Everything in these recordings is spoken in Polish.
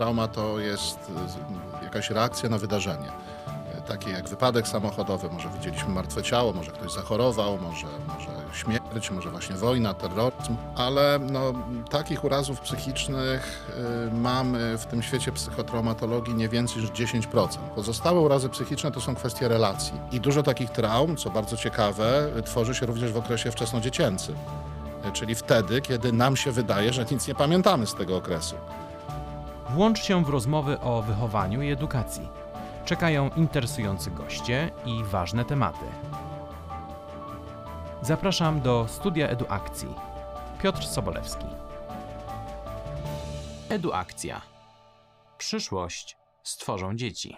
trauma to jest jakaś reakcja na wydarzenie. Y, Takie jak wypadek samochodowy, może widzieliśmy martwe ciało, może ktoś zachorował, może, może śmierć, może właśnie wojna, terroryzm, ale no, takich urazów psychicznych y, mamy w tym świecie psychotraumatologii nie więcej niż 10%. Pozostałe urazy psychiczne to są kwestie relacji. I dużo takich traum, co bardzo ciekawe, tworzy się również w okresie wczesnodziecięcym. Y, Czyli wtedy, kiedy nam się wydaje, że nic nie pamiętamy z tego okresu. Włącz się w rozmowy o wychowaniu i edukacji. Czekają interesujący goście i ważne tematy. Zapraszam do studia Eduakcji. Piotr Sobolewski. Eduakcja. Przyszłość stworzą dzieci.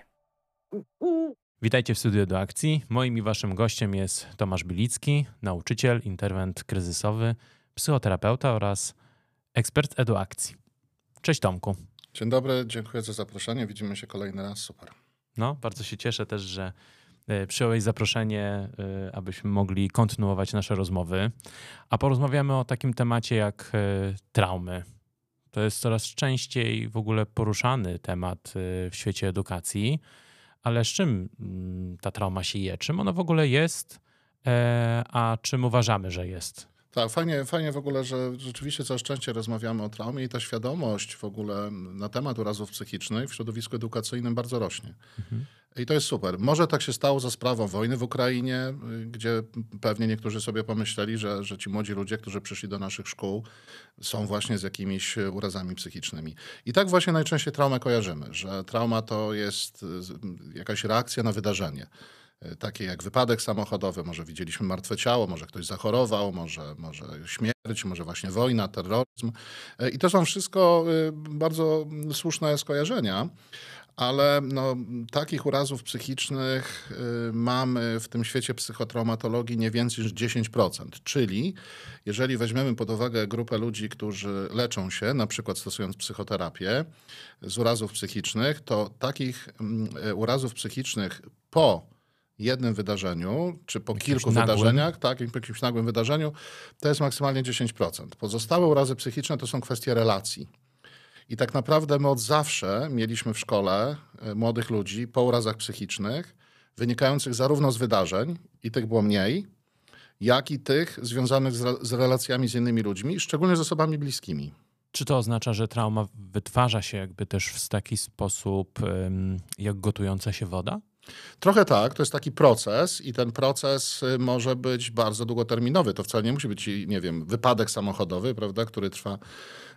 Witajcie w studiu Eduakcji. Moim i waszym gościem jest Tomasz Bilicki, nauczyciel, interwent kryzysowy, psychoterapeuta oraz ekspert eduakcji. Cześć Tomku. Dzień dobry, dziękuję za zaproszenie. Widzimy się kolejny raz. Super. No, bardzo się cieszę też, że e, przyjąłeś zaproszenie, e, abyśmy mogli kontynuować nasze rozmowy. A porozmawiamy o takim temacie jak e, traumy. To jest coraz częściej w ogóle poruszany temat w świecie edukacji. Ale z czym mm, ta trauma się je? Czym ona w ogóle jest, a czym uważamy, że jest? Tak, fajnie, fajnie w ogóle, że rzeczywiście coraz częściej rozmawiamy o traumie i ta świadomość w ogóle na temat urazów psychicznych w środowisku edukacyjnym bardzo rośnie. I to jest super. Może tak się stało za sprawą wojny w Ukrainie, gdzie pewnie niektórzy sobie pomyśleli, że, że ci młodzi ludzie, którzy przyszli do naszych szkół, są właśnie z jakimiś urazami psychicznymi. I tak właśnie najczęściej traumę kojarzymy, że trauma to jest jakaś reakcja na wydarzenie. Y, Takie jak wypadek samochodowy, może widzieliśmy martwe ciało, może ktoś zachorował, może, może śmierć, może właśnie wojna, terroryzm. Y, I to są wszystko y, bardzo słuszne skojarzenia. Ale no, takich urazów psychicznych mamy w tym świecie psychotraumatologii nie więcej niż 10%. Czyli jeżeli weźmiemy pod uwagę grupę ludzi, którzy leczą się, na przykład stosując psychoterapię z urazów psychicznych, to takich mm, urazów psychicznych po jednym wydarzeniu, czy po Jakimś kilku nagłym? wydarzeniach, tak, po jakimś nagłym wydarzeniu, to jest maksymalnie 10%. Pozostałe urazy psychiczne to są kwestie relacji. I tak naprawdę my od zawsze mieliśmy w szkole e, młodych ludzi po urazach psychicznych, wynikających zarówno z wydarzeń, i tych było mniej, jak i tych związanych z, re- z relacjami z innymi ludźmi, szczególnie z osobami bliskimi. Czy to oznacza, że trauma wytwarza się jakby też w taki sposób, jak gotująca się woda? Trochę tak, to jest taki proces i ten proces y, może być bardzo długoterminowy. To wcale nie musi być, nie wiem, wypadek samochodowy, prawda, który trwa,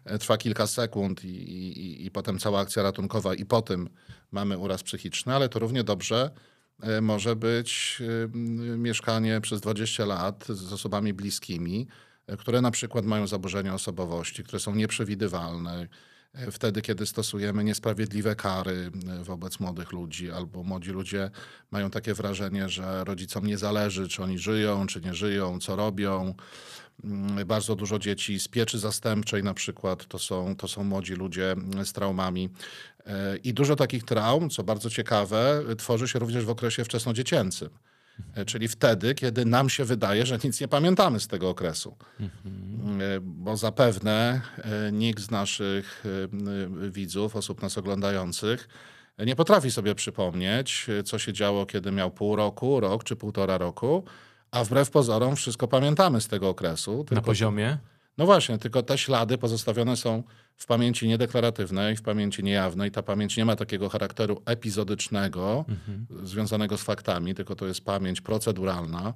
e, trwa kilka sekund i, i, i potem cała akcja ratunkowa i po tym mamy uraz psychiczny, ale to równie dobrze e, może być y, mieszkanie przez 20 lat z osobami bliskimi, e, które na przykład mają zaburzenia osobowości, które są nieprzewidywalne, wtedy, kiedy stosujemy niesprawiedliwe kary e, wobec młodych ludzi, albo młodzi ludzie mają takie wrażenie, że rodzicom nie zależy, czy oni żyją, czy nie żyją, co robią. Mm, Bardzo dużo dzieci z pieczy zastępczej na przykład to są, to są młodzi ludzie mm, z traumami. E, I dużo takich traum, co bardzo ciekawe, tworzy się również w okresie wczesnodziecięcym. E, Czyli wtedy, kiedy nam się wydaje, że nic nie pamiętamy z tego okresu. E, Bo zapewne e, nikt z naszych widzów, osób nas oglądających, nie potrafi sobie przypomnieć, co się działo, kiedy miał pół roku, rok czy półtora roku, a wbrew pozorom wszystko pamiętamy z tego okresu. Na poziomie? No właśnie, tylko te ślady pozostawione są w pamięci niedeklaratywnej, w pamięci niejawnej. Ta pamięć nie ma takiego charakteru epizodycznego, związanego z faktami, tylko to jest pamięć proceduralna.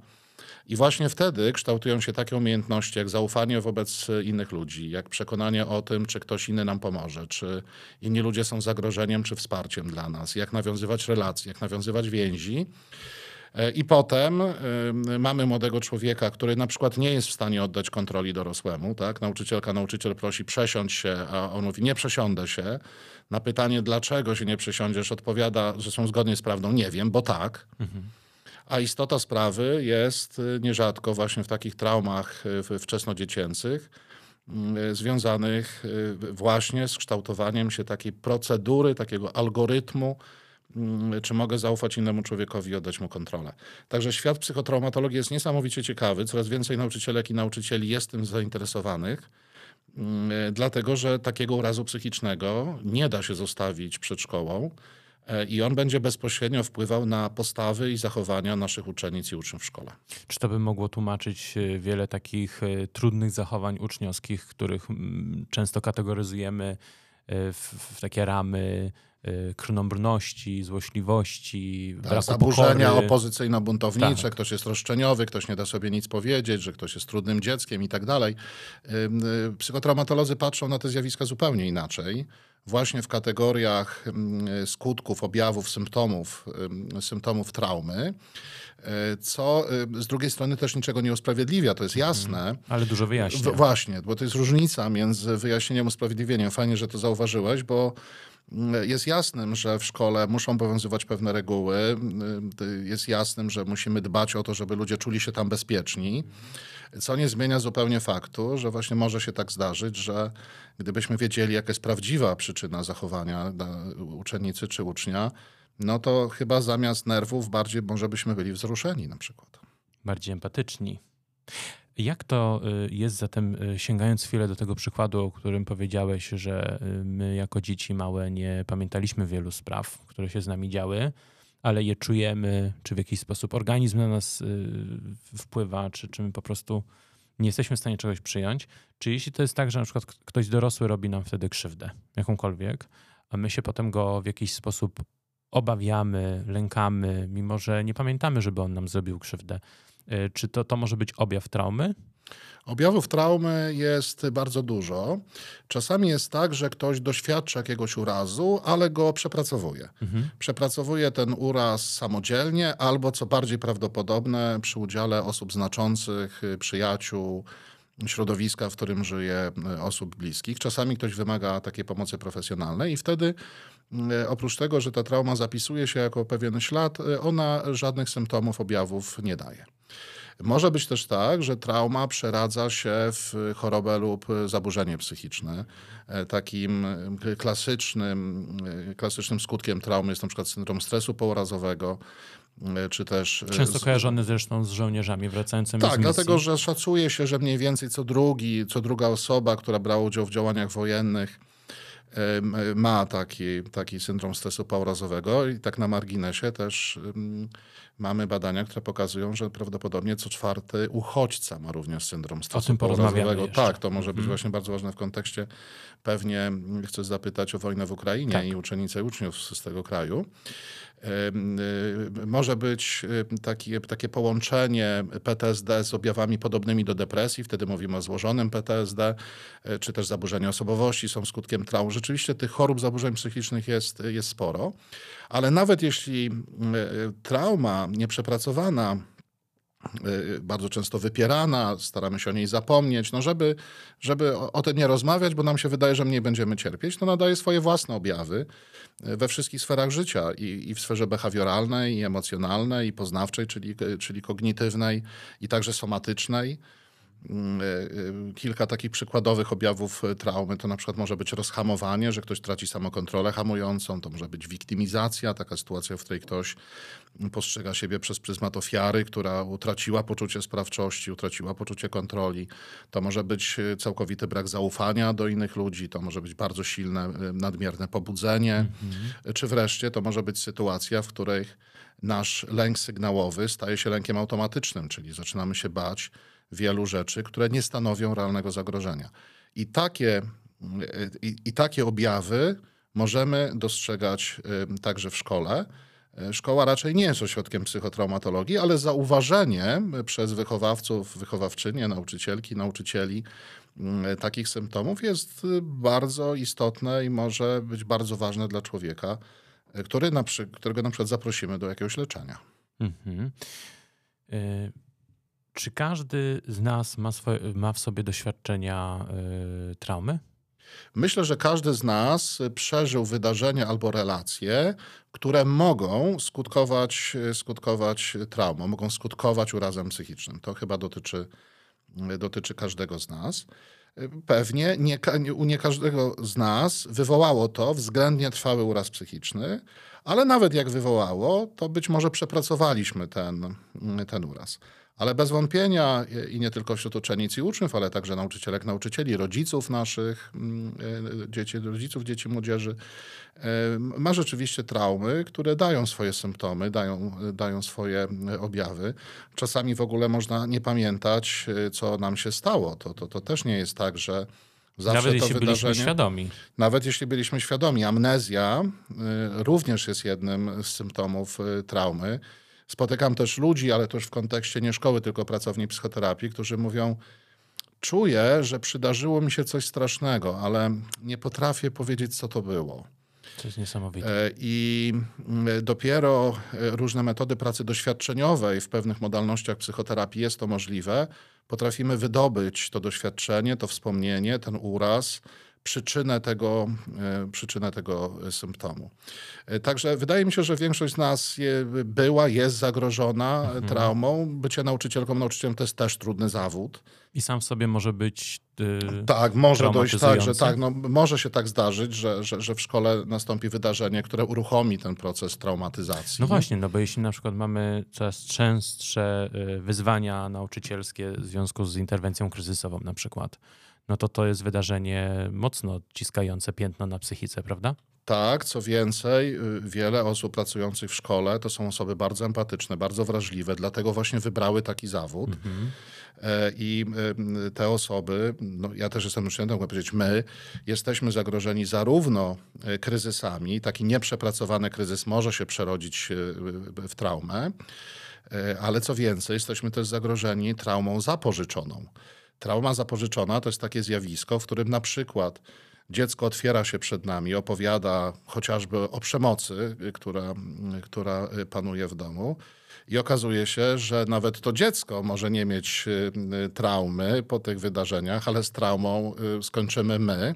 I właśnie wtedy kształtują się takie umiejętności, jak zaufanie wobec innych ludzi, jak przekonanie o tym, czy ktoś inny nam pomoże, czy inni ludzie są zagrożeniem, czy wsparciem dla nas, jak nawiązywać relacje, jak nawiązywać więzi. E, I potem y, mamy młodego człowieka, który na przykład nie jest w stanie oddać kontroli dorosłemu. Tak? Nauczycielka, nauczyciel prosi przesiądź się, a on mówi nie przesiądę się. Na pytanie, dlaczego się nie przesiądziesz, odpowiada, że są zgodnie z prawdą. Nie wiem, bo tak. A istota sprawy jest y, nierzadko właśnie w takich traumach wczesnodziecięcych, y, związanych właśnie z kształtowaniem się takiej procedury, takiego algorytmu, mm, czy mogę zaufać innemu człowiekowi i oddać mu kontrolę. Także świat psychotraumatologii jest niesamowicie ciekawy. Coraz więcej nauczycielek i nauczycieli jest tym zainteresowanych. dlatego że takiego urazu psychicznego nie da się zostawić przed szkołą e, i on będzie bezpośrednio wpływał na postawy i zachowania naszych uczennic i uczniów w szkole. Czy to by mogło tłumaczyć e, wiele takich e, trudnych zachowań uczniowskich, których mm, często kategoryzujemy w, w takie ramy Y, krnąbrności, złośliwości, tak, braku zaburzenia opozycyjno-buntownicze, tak. ktoś jest roszczeniowy, ktoś nie da sobie nic powiedzieć, że ktoś jest trudnym dzieckiem i tak dalej. Y, psychotraumatolodzy patrzą na te zjawiska zupełnie inaczej. Właśnie w kategoriach skutków, objawów, symptomów, symptomów traumy, y, co z drugiej strony też niczego nie usprawiedliwia, to jest mhm. jasne. Ale dużo wyjaśnia. Właśnie, bo to jest różnica między wyjaśnieniem a usprawiedliwieniem. Fajnie, że to zauważyłeś, bo jest jasnym, że w szkole muszą obowiązywać pewne reguły. Jest jasnym, że musimy dbać o to, żeby ludzie czuli się tam bezpieczni. Co nie zmienia zupełnie faktu, że właśnie może się tak zdarzyć, że gdybyśmy wiedzieli, jaka jest prawdziwa przyczyna zachowania uczennicy czy ucznia, no to chyba zamiast nerwów bardziej może byśmy byli wzruszeni na przykład. Bardziej empatyczni. Jak to y, jest zatem, y, sięgając chwilę do tego przykładu, o którym powiedziałeś, że y, my jako dzieci małe nie pamiętaliśmy wielu spraw, które się z nami działy, ale je czujemy, czy w jakiś sposób organizm na nas wpływa, czy, czy my po prostu nie jesteśmy w stanie czegoś przyjąć. Czy jeśli to jest tak, że na przykład ktoś dorosły robi nam wtedy krzywdę, jakąkolwiek, a my się potem go w jakiś sposób obawiamy, lękamy, mimo że nie pamiętamy, żeby on nam zrobił krzywdę. E, czy to, to może być objaw traumy? Objawów traumy jest bardzo dużo. Czasami jest tak, że ktoś doświadcza jakiegoś urazu, ale go przepracowuje. Mhm. Przepracowuje ten uraz samodzielnie, albo co bardziej prawdopodobne, przy udziale osób znaczących, przyjaciół, środowiska, w którym żyje e, osób bliskich. Czasami ktoś wymaga takiej pomocy profesjonalnej i wtedy e, oprócz tego, że ta trauma zapisuje się jako pewien ślad, ona żadnych symptomów, objawów nie daje. Może być też tak, że trauma przeradza się w chorobę lub zaburzenie psychiczne. E, takim e, klasycznym, e, klasycznym skutkiem traumy jest na przykład syndrom stresu pourazowego, czy też... Często kojarzony zresztą z żołnierzami wracającymi tak, z misji. dlatego że szacuje się, że mniej więcej co drugi, co druga osoba, która brała udział w działaniach wojennych, ma taki, taki syndrom stresu paurazowego i tak na marginesie też mamy badania, które pokazują, że prawdopodobnie co czwarty uchodźca ma również syndrom stresu paurazowego. Tak, to może być mhm. właśnie bardzo ważne w kontekście. Pewnie chcę zapytać o wojnę w Ukrainie tak. i uczennice i uczniów z tego kraju. Y, może być y, takie, takie połączenie PTSD z objawami podobnymi do depresji, wtedy mówimy o złożonym PTSD, y, czy też zaburzenia osobowości są skutkiem traum. Rzeczywiście tych chorób zaburzeń psychicznych jest, jest sporo, ale nawet jeśli trauma nieprzepracowana bardzo często wypierana, staramy się o niej zapomnieć, no żeby, żeby o tym nie rozmawiać, bo nam się wydaje, że mniej będziemy cierpieć, to nadaje swoje własne objawy we wszystkich sferach życia i, i w sferze behawioralnej, i emocjonalnej, i poznawczej, czyli, czyli kognitywnej, i także somatycznej. Mm, e, e, kilka takich przykładowych objawów e, traumy to na przykład może być rozhamowanie, że ktoś traci samokontrolę hamującą, to może być wiktymizacja, taka sytuacja, w której ktoś postrzega siebie przez pryzmat ofiary, która utraciła poczucie sprawczości, utraciła poczucie kontroli. To może być całkowity brak zaufania do innych ludzi, to może być bardzo silne, nadmierne pobudzenie, mhm. czy wreszcie to może być sytuacja, w której nasz lęk sygnałowy staje się lękiem automatycznym, czyli zaczynamy się bać wielu rzeczy, które nie stanowią realnego zagrożenia. I takie, i, i takie objawy możemy dostrzegać także w szkole. E, szkoła raczej nie jest ośrodkiem psychotraumatologii, ale zauważenie przez wychowawców, wychowawczynie, nauczycielki, nauczycieli takich symptomów jest bardzo istotne i może być bardzo ważne dla człowieka, e, który na, którego na przykład zaprosimy do jakiegoś leczenia. Y czy każdy z nas ma, swoje, ma w sobie doświadczenia y, traumy? Myślę, że każdy z nas przeżył wydarzenia albo relacje, które mogą skutkować, skutkować traumą, mogą skutkować urazem psychicznym. To chyba dotyczy, dotyczy każdego z nas. Pewnie nie, u nie każdego z nas wywołało to względnie trwały uraz psychiczny, ale nawet jak wywołało, to być może przepracowaliśmy ten, ten uraz. Ale bez wątpienia i nie tylko wśród uczennic i uczniów, ale także nauczycielek, nauczycieli, rodziców naszych, mm, e, dzieci, rodziców dzieci, młodzieży, e, ma rzeczywiście traumy, które dają swoje symptomy, dają, dają swoje objawy. Czasami w ogóle można nie pamiętać, co nam się stało. To, to, to też nie jest tak, że Zawsze nawet jeśli byliśmy świadomi. Nawet jeśli byliśmy świadomi. Amnezja również jest jednym z symptomów traumy. Spotykam też ludzi, ale też w kontekście nie szkoły, tylko pracowni psychoterapii, którzy mówią, czuję, że przydarzyło mi się coś strasznego, ale nie potrafię powiedzieć, co to było. To jest niesamowite. E, I y, dopiero różne metody pracy doświadczeniowej w pewnych modalnościach psychoterapii jest to możliwe, potrafimy wydobyć to doświadczenie, to wspomnienie, ten uraz, przyczynę tego, e, przyczynę tego symptomu. E, także wydaje mi się, że większość z nas je, była, jest zagrożona mhm. traumą. Bycie nauczycielką, nauczycielem to jest też trudny zawód. I sam w sobie może być. Yy, tak, może dojść tak, że tak, no, może się tak zdarzyć, że, że, że w szkole nastąpi wydarzenie, które uruchomi ten proces traumatyzacji. No właśnie, no bo jeśli na przykład mamy coraz częstsze y, wyzwania nauczycielskie w związku z interwencją kryzysową, na przykład, no to to jest wydarzenie mocno odciskające piętno na psychice, prawda? Tak, co więcej, y, wiele osób pracujących w szkole to są osoby bardzo empatyczne, bardzo wrażliwe, dlatego właśnie wybrały taki zawód. Mhm. E, I y, te osoby, no ja też jestem uczniem, mogę powiedzieć, my jesteśmy zagrożeni zarówno kryzysami, taki nieprzepracowany kryzys może się przerodzić y, w traumę, ale co więcej, jesteśmy też zagrożeni traumą zapożyczoną. Trauma zapożyczona to jest takie zjawisko, w którym na przykład dziecko otwiera się przed nami, opowiada chociażby o przemocy, która, która panuje w domu. I okazuje się, że nawet to dziecko może nie mieć y, traumy po tych wydarzeniach, ale z traumą y, skończymy my,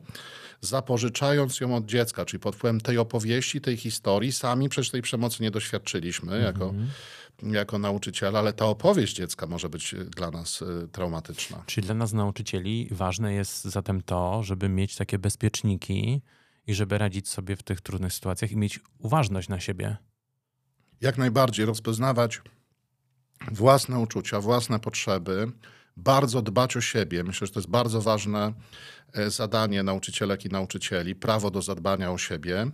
zapożyczając ją od dziecka, czyli pod wpływem tej opowieści, tej historii. Sami przecież tej przemocy nie doświadczyliśmy mm -hmm. jako mhm jako nauczyciela, ale ta opowieść dziecka może być y, dla nas y, traumatyczna. Czyli dla nas nauczycieli ważne jest zatem to, żeby mieć takie bezpieczniki i żeby radzić sobie w tych trudnych sytuacjach i mieć uważność na siebie. Jak najbardziej rozpoznawać własne uczucia, własne potrzeby, bardzo dbać o siebie. Myślę, że to jest bardzo ważne e, zadanie nauczycielek i nauczycieli, prawo do zadbania o siebie,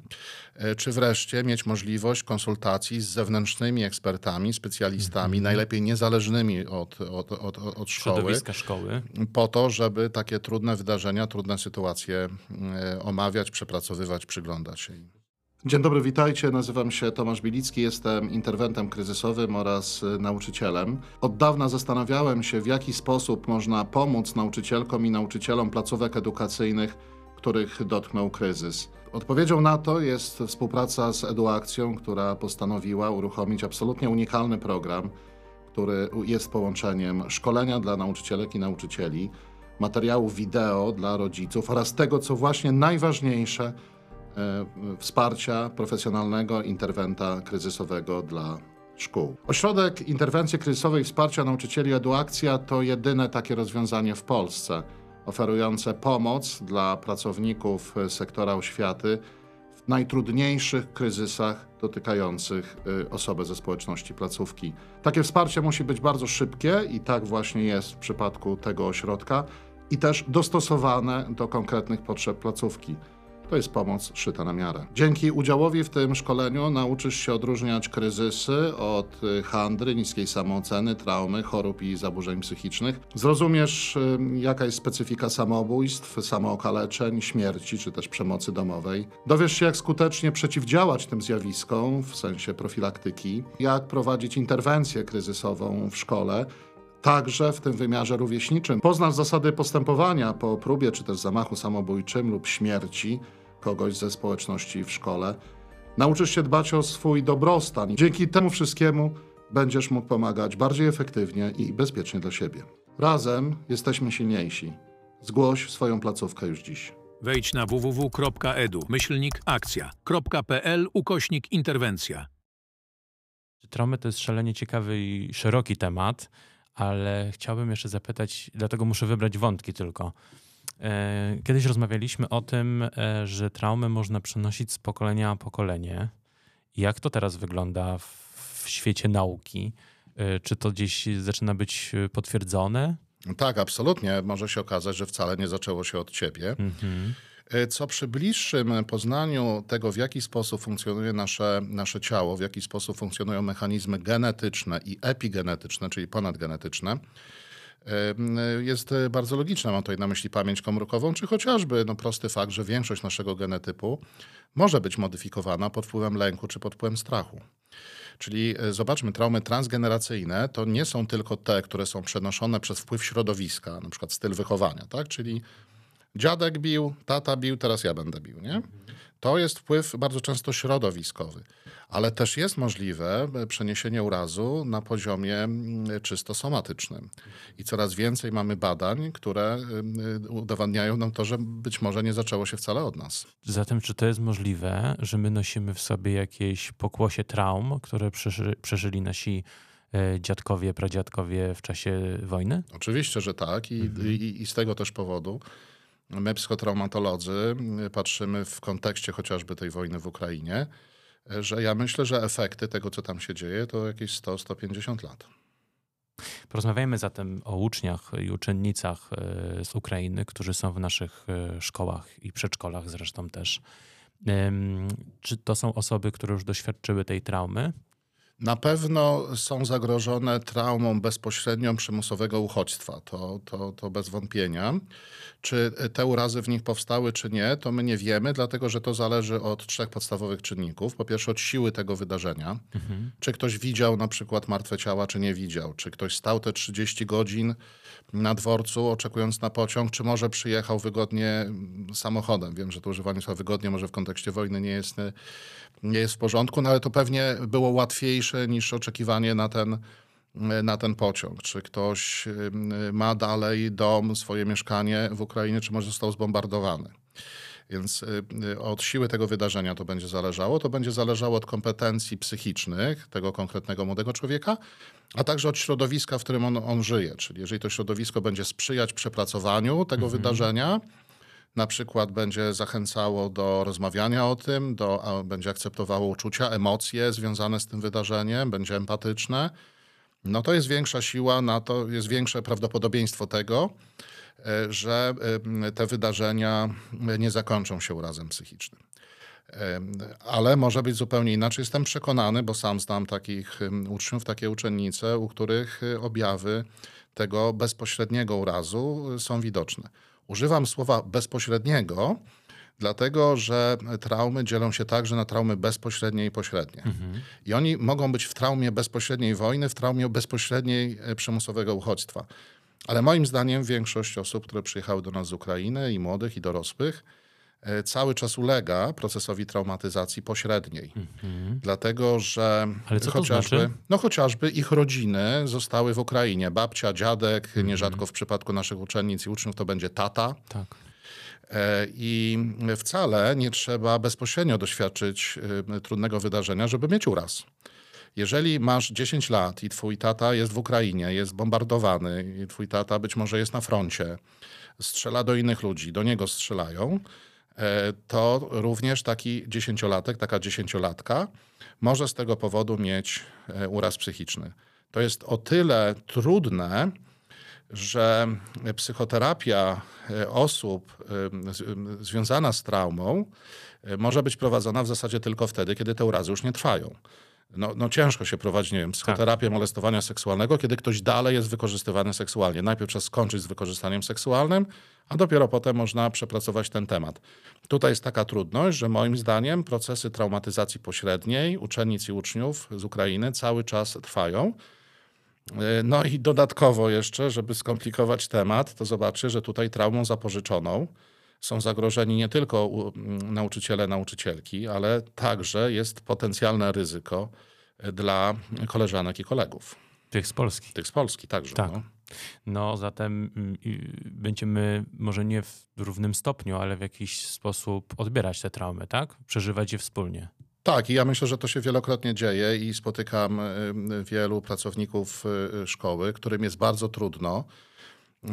e, czy wreszcie mieć możliwość konsultacji z zewnętrznymi ekspertami, specjalistami, mm -hmm. najlepiej niezależnymi od, od, od, od szkoły, szkoły, po to, żeby takie trudne wydarzenia, trudne sytuacje e, omawiać, przepracowywać, przyglądać się im. Dzień dobry, witajcie. Nazywam się Tomasz Bilicki, jestem interwentem kryzysowym oraz y, nauczycielem. Od dawna zastanawiałem się, w jaki sposób można pomóc nauczycielkom i nauczycielom placówek edukacyjnych, których dotknął kryzys. Odpowiedzią na to jest współpraca z Eduakcją, która postanowiła uruchomić absolutnie unikalny program, który jest połączeniem szkolenia dla nauczycielek i nauczycieli, materiałów wideo dla rodziców oraz tego, co właśnie najważniejsze, wsparcia profesjonalnego interwenta kryzysowego dla szkół. Ośrodek Interwencji Kryzysowej Wsparcia Nauczycieli Eduakcja to jedyne takie rozwiązanie w Polsce, oferujące pomoc dla pracowników sektora oświaty w najtrudniejszych kryzysach dotykających y, osoby ze społeczności placówki. Takie wsparcie musi być bardzo szybkie i tak właśnie jest w przypadku tego ośrodka i też dostosowane do konkretnych potrzeb placówki. To jest pomoc szyta na miarę. Dzięki udziałowi w tym szkoleniu nauczysz się odróżniać kryzysy od y, handry, niskiej samooceny, traumy, chorób i zaburzeń psychicznych. Zrozumiesz, jaka jest specyfika samobójstw, samookaleczeń, śmierci czy też przemocy domowej. Dowiesz się, jak skutecznie przeciwdziałać tym zjawiskom w sensie profilaktyki, jak prowadzić interwencję kryzysową w szkole także w tym wymiarze rówieśniczym. Poznasz zasady postępowania po próbie czy też zamachu samobójczym lub śmierci kogoś ze społeczności w szkole. Nauczysz się dbać o swój dobrostan. Dzięki temu wszystkiemu będziesz mógł pomagać bardziej efektywnie i bezpiecznie dla siebie. Razem jesteśmy silniejsi. Zgłoś swoją placówkę już dziś. Wejdź na www.edu myślnik akcja.pl ukośnik interwencja. Traumy to jest szalenie ciekawy i szeroki temat, ale chciałbym jeszcze zapytać, dlatego muszę wybrać wątki tylko. E, kiedyś rozmawialiśmy o tym, e, że traumy można przenosić z pokolenia na pokolenie. Jak to teraz wygląda w świecie nauki? Y, czy to gdzieś zaczyna być potwierdzone? Tak, absolutnie. Może się okazać, że wcale nie zaczęło się od ciebie. Mhm. Y, Co przy bliższym poznaniu tego, w jaki sposób funkcjonuje nasze, nasze ciało, w jaki sposób funkcjonują mechanizmy genetyczne i epigenetyczne, czyli ponadgenetyczne, jest y, bardzo logiczne. Mam tutaj na myśli pamięć komórkową, czy chociażby no, prosty fakt, że większość naszego genetypu może być modyfikowana pod wpływem lęku czy pod wpływem strachu. Czyli e, zobaczmy, traumy transgeneracyjne to nie są tylko te, które są przenoszone przez wpływ środowiska, na przykład styl wychowania, tak? Czyli dziadek bił, tata bił, teraz ja będę bił, nie? To jest wpływ bardzo często środowiskowy, ale też jest możliwe e, przeniesienie urazu na poziomie mm, czysto somatycznym. I coraz więcej mamy badań, które y, udowadniają nam to, że być może nie zaczęło się wcale od nas. Zatem, czy to jest możliwe, że my nosimy w sobie jakieś pokłosie traum, które przeży, przeżyli nasi e, dziadkowie, pradziadkowie w czasie wojny? Oczywiście, że tak i, i, i z tego też powodu my psychotraumatolodzy patrzymy w kontekście chociażby tej wojny w Ukrainie, że ja myślę, że efekty tego, co tam się dzieje, to jakieś 100-150 lat. Porozmawiajmy zatem o uczniach i uczennicach e, z Ukrainy, którzy są w naszych e, szkołach i przedszkolach zresztą też. Czy to są osoby, które już doświadczyły tej traumy? Na pewno są zagrożone traumą bezpośrednią przymusowego uchodźstwa, to, to, to bez wątpienia. Czy te urazy w nich powstały, czy nie, to my nie wiemy, dlatego że to zależy od trzech podstawowych czynników. Po pierwsze, od siły tego wydarzenia. Czy ktoś widział na przykład martwe ciała, czy nie widział? Czy ktoś stał te 30 godzin na dworcu, oczekując na pociąg, czy może przyjechał wygodnie mm, samochodem? Wiem, że to używanie słowa wygodnie może w kontekście wojny nie jest, y, nie jest w porządku, no ale to pewnie było łatwiejsze niż oczekiwanie na ten, na ten pociąg. Czy ktoś y, ma dalej dom, swoje mieszkanie w Ukrainie, czy może został zbombardowany? Więc y, y, od siły tego wydarzenia to będzie zależało. To będzie zależało od kompetencji psychicznych tego konkretnego młodego człowieka, a także od środowiska, w którym on, on żyje. Czyli jeżeli to środowisko będzie sprzyjać przepracowaniu tego wydarzenia, na przykład będzie zachęcało do rozmawiania o tym, do, będzie akceptowało uczucia, emocje związane z tym wydarzeniem, będzie empatyczne, no to jest większa siła na to, jest większe prawdopodobieństwo tego, e, że e, te wydarzenia nie zakończą się urazem psychicznym. E, Ale może być zupełnie inaczej. Jestem przekonany, bo sam znam takich uczniów, takie uczennice, u których objawy tego bezpośredniego urazu są widoczne. Używam słowa bezpośredniego, dlatego że traumy dzielą się także na traumy bezpośrednie i pośrednie. I oni mogą być w traumie bezpośredniej wojny, w traumie bezpośredniej e, przymusowego uchodźstwa. Ale moim zdaniem większość osób, które przyjechały do nas z Ukrainy, i młodych, i dorosłych, cały czas ulega procesowi traumatyzacji pośredniej. Dlatego, że Ale co to chociażby, znaczy? no chociażby ich rodziny zostały w Ukrainie. Babcia, dziadek, Mhm. nierzadko w przypadku naszych uczennic i uczniów to będzie tata. Tak. E, I wcale nie trzeba bezpośrednio doświadczyć y, trudnego wydarzenia, żeby mieć uraz. Jeżeli masz 10 lat i twój tata jest w Ukrainie, jest bombardowany, i twój tata być może jest na froncie, strzela do innych ludzi, do niego strzelają, e, to również taki dziesięciolatek, taka dziesięciolatka może z tego powodu mieć e, uraz psychiczny. To jest o tyle trudne, że psychoterapia e, osób e, e, związana z traumą e, może być prowadzona w zasadzie tylko wtedy, kiedy te urazy już nie trwają. No, no ciężko się prowadzi, nie wiem, psychoterapię molestowania seksualnego, kiedy ktoś dalej jest wykorzystywany seksualnie. Najpierw trzeba skończyć z wykorzystaniem seksualnym, a dopiero potem można przepracować ten temat. Tutaj jest taka trudność, że moim zdaniem procesy traumatyzacji pośredniej uczennic i uczniów z Ukrainy cały czas trwają. No i dodatkowo jeszcze, żeby skomplikować temat, to zobaczy, że tutaj traumą zapożyczoną są zagrożeni nie tylko nauczyciele, nauczycielki, ale także jest potencjalne ryzyko e, dla koleżanek i kolegów. Tych z Polski. Tych z Polski także. Tak. No. No zatem mm, będziemy może nie w równym stopniu, ale w jakiś sposób odbierać te traumy, tak? Przeżywać je wspólnie. Tak, i ja myślę, że to się wielokrotnie dzieje i spotykam y, wielu pracowników y, szkoły, którym jest bardzo trudno,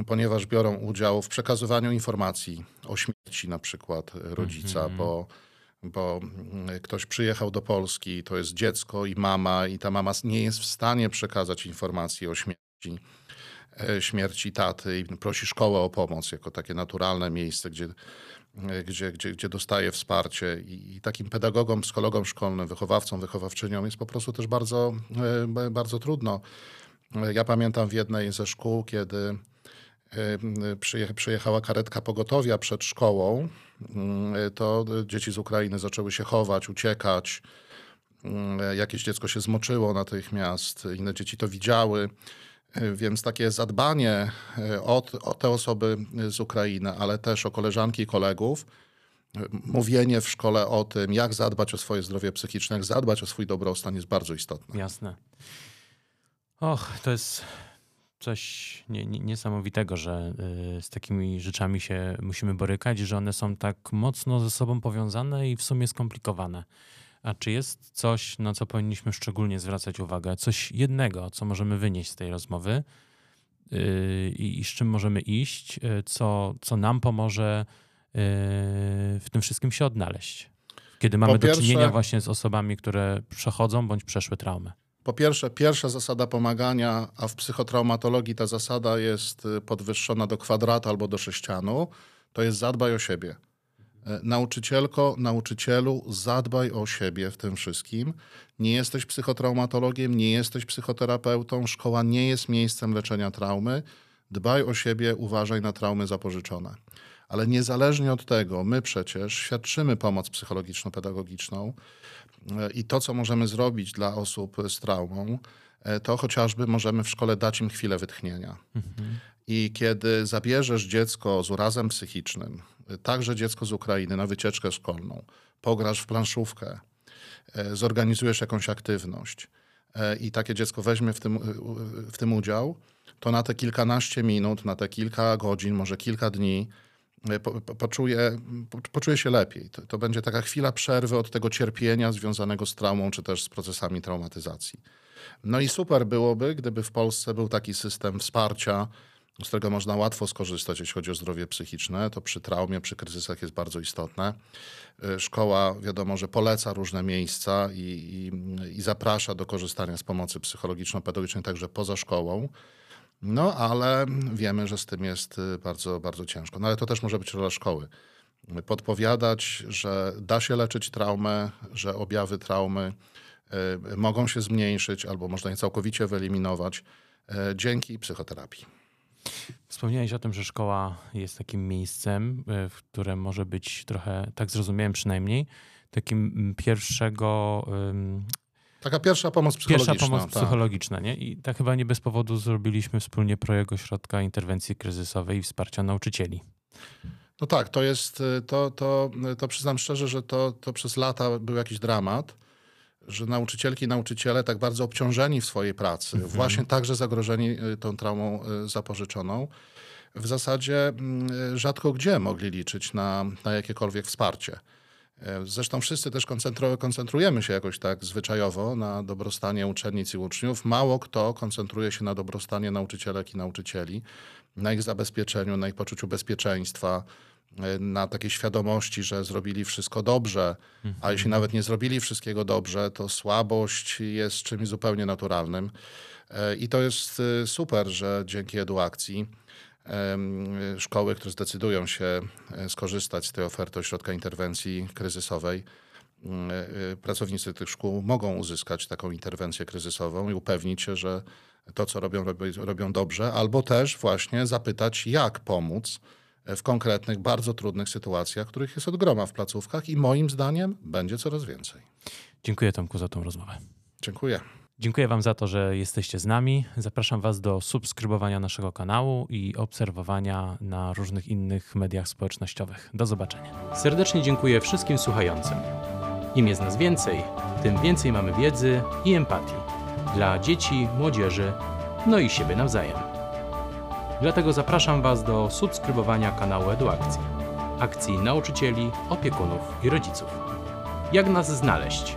ponieważ biorą udział w przekazywaniu informacji o śmierci na przykład rodzica, bo bo mm, ktoś przyjechał do Polski, to jest dziecko i mama, i ta mama nie jest w stanie przekazać informacji o śmierci, e, śmierci taty i prosi szkołę o pomoc jako takie naturalne miejsce, gdzie, e, gdzie, gdzie, gdzie dostaje wsparcie. I, I takim pedagogom, psychologom szkolnym, wychowawcom, wychowawczyniom jest po prostu też bardzo, e, bardzo trudno. Ja pamiętam w jednej ze szkół, kiedy przyjechała karetka pogotowia przed szkołą, mm, to dzieci z Ukrainy zaczęły się chować, uciekać. Mm, jakieś dziecko się zmoczyło natychmiast, inne dzieci to widziały. Więc takie zadbanie e, o, o te osoby z Ukrainy, ale też o koleżanki i kolegów, mówienie w szkole o tym, jak zadbać o swoje zdrowie psychiczne, jak zadbać o swój dobrostan jest bardzo istotne. Jasne. Och, to jest coś nie, nie, niesamowitego, że y, z takimi rzeczami się musimy borykać, że one są tak mocno ze sobą powiązane i w sumie skomplikowane. A czy jest coś, na co powinniśmy szczególnie zwracać uwagę? Coś jednego, co możemy wynieść z tej rozmowy yy, i z czym możemy iść, yy, co, co nam pomoże yy, w tym wszystkim się odnaleźć? Kiedy mamy pierwsze, do czynienia właśnie z osobami, które przechodzą bądź przeszły traumę. Po pierwsze, pierwsza zasada pomagania, a w psychotraumatologii ta zasada jest y, podwyższona do kwadratu albo do sześcianu, to jest zadbaj o siebie. E, nauczycielko, nauczycielu, zadbaj o siebie w tym wszystkim. Nie jesteś psychotraumatologiem, nie jesteś psychoterapeutą, szkoła nie jest miejscem leczenia traumy. Dbaj o siebie, uważaj na traumy zapożyczone. Ale niezależnie od tego, my przecież świadczymy pomoc psychologiczno-pedagogiczną i to, co możemy zrobić dla osób z traumą, e, to chociażby możemy w szkole dać im chwilę wytchnienia. Mhm. I kiedy zabierzesz dziecko z urazem psychicznym, także dziecko z Ukrainy na wycieczkę szkolną, pograsz w planszówkę, e, zorganizujesz jakąś aktywność i takie dziecko weźmie w tym, w tym udział, to na te kilkanaście minut, na te kilka godzin, może kilka dni poczuje, poczuje się lepiej. To, to, będzie taka chwila przerwy od tego cierpienia związanego z traumą, czy też z procesami traumatyzacji. No i super byłoby, gdyby w Polsce był taki system wsparcia, z którego można łatwo skorzystać, jeśli chodzi o zdrowie psychiczne. To przy traumie, przy kryzysach jest bardzo istotne. Y, szkoła wiadomo, że poleca różne miejsca i, i, i zaprasza do korzystania z pomocy psychologiczno-pedagogicznej także poza szkołą. No, ale wiemy, że z tym jest y, bardzo, bardzo ciężko. No ale to też może być rola szkoły. Podpowiadać, że da się leczyć traumę, że objawy traumy y, mogą się zmniejszyć albo można je całkowicie wyeliminować y, dzięki psychoterapii. Wspomniałeś o tym, że szkoła jest takim miejscem, w którym może być trochę, tak zrozumiałem przynajmniej, takim mm, pierwszego Taka pierwsza pomoc psychologiczna. Pierwsza pomoc tak. psychologiczna, nie? I tak chyba nie bez powodu zrobiliśmy wspólnie projekt Ośrodka Interwencji Kryzysowej i Wsparcia Nauczycieli. No tak, to jest, to, to, to przyznam szczerze, że to, to przez lata był jakiś dramat, że nauczycielki i nauczyciele tak bardzo obciążeni w swojej pracy, mhm. właśnie także zagrożeni y, tą traumą y, zapożyczoną, w zasadzie mm, rzadko gdzie mogli liczyć na, na jakiekolwiek wsparcie. E, zresztą wszyscy też koncentrujemy się jakoś tak zwyczajowo na dobrostanie uczennic i uczniów. Mało kto koncentruje się na dobrostanie nauczycielek i nauczycieli, na ich zabezpieczeniu, na ich poczuciu bezpieczeństwa, e, na takiej świadomości, że zrobili wszystko dobrze, a jeśli nawet nie zrobili wszystkiego dobrze, to słabość jest czymś zupełnie naturalnym. E, I to jest super, że dzięki eduakcji szkoły, które zdecydują się e, skorzystać z tej oferty ośrodka interwencji kryzysowej, mm, e, pracownicy tych szkół mogą uzyskać taką interwencję kryzysową i upewnić się, że to, co robią, robią dobrze, albo też właśnie zapytać, jak pomóc w konkretnych, bardzo trudnych sytuacjach, których jest od groma w placówkach i moim zdaniem będzie coraz więcej. Dziękuję Tomku za tą rozmowę. Dziękuję. Dziękuję Wam za to, że jesteście z nami. Zapraszam Was do subskrybowania naszego kanału i obserwowania na różnych innych mediach społecznościowych. Do zobaczenia. Serdecznie dziękuję wszystkim słuchającym. Im jest nas więcej, tym więcej mamy wiedzy i empatii dla dzieci, młodzieży, no i siebie nawzajem. Dlatego zapraszam Was do subskrybowania kanału Eduakcji, akcji nauczycieli, opiekunów i rodziców. Jak nas znaleźć?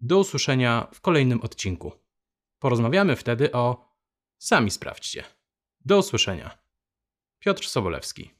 Do usłyszenia w kolejnym odcinku. Porozmawiamy wtedy o. Sami sprawdźcie. Do usłyszenia. Piotr Sobolewski.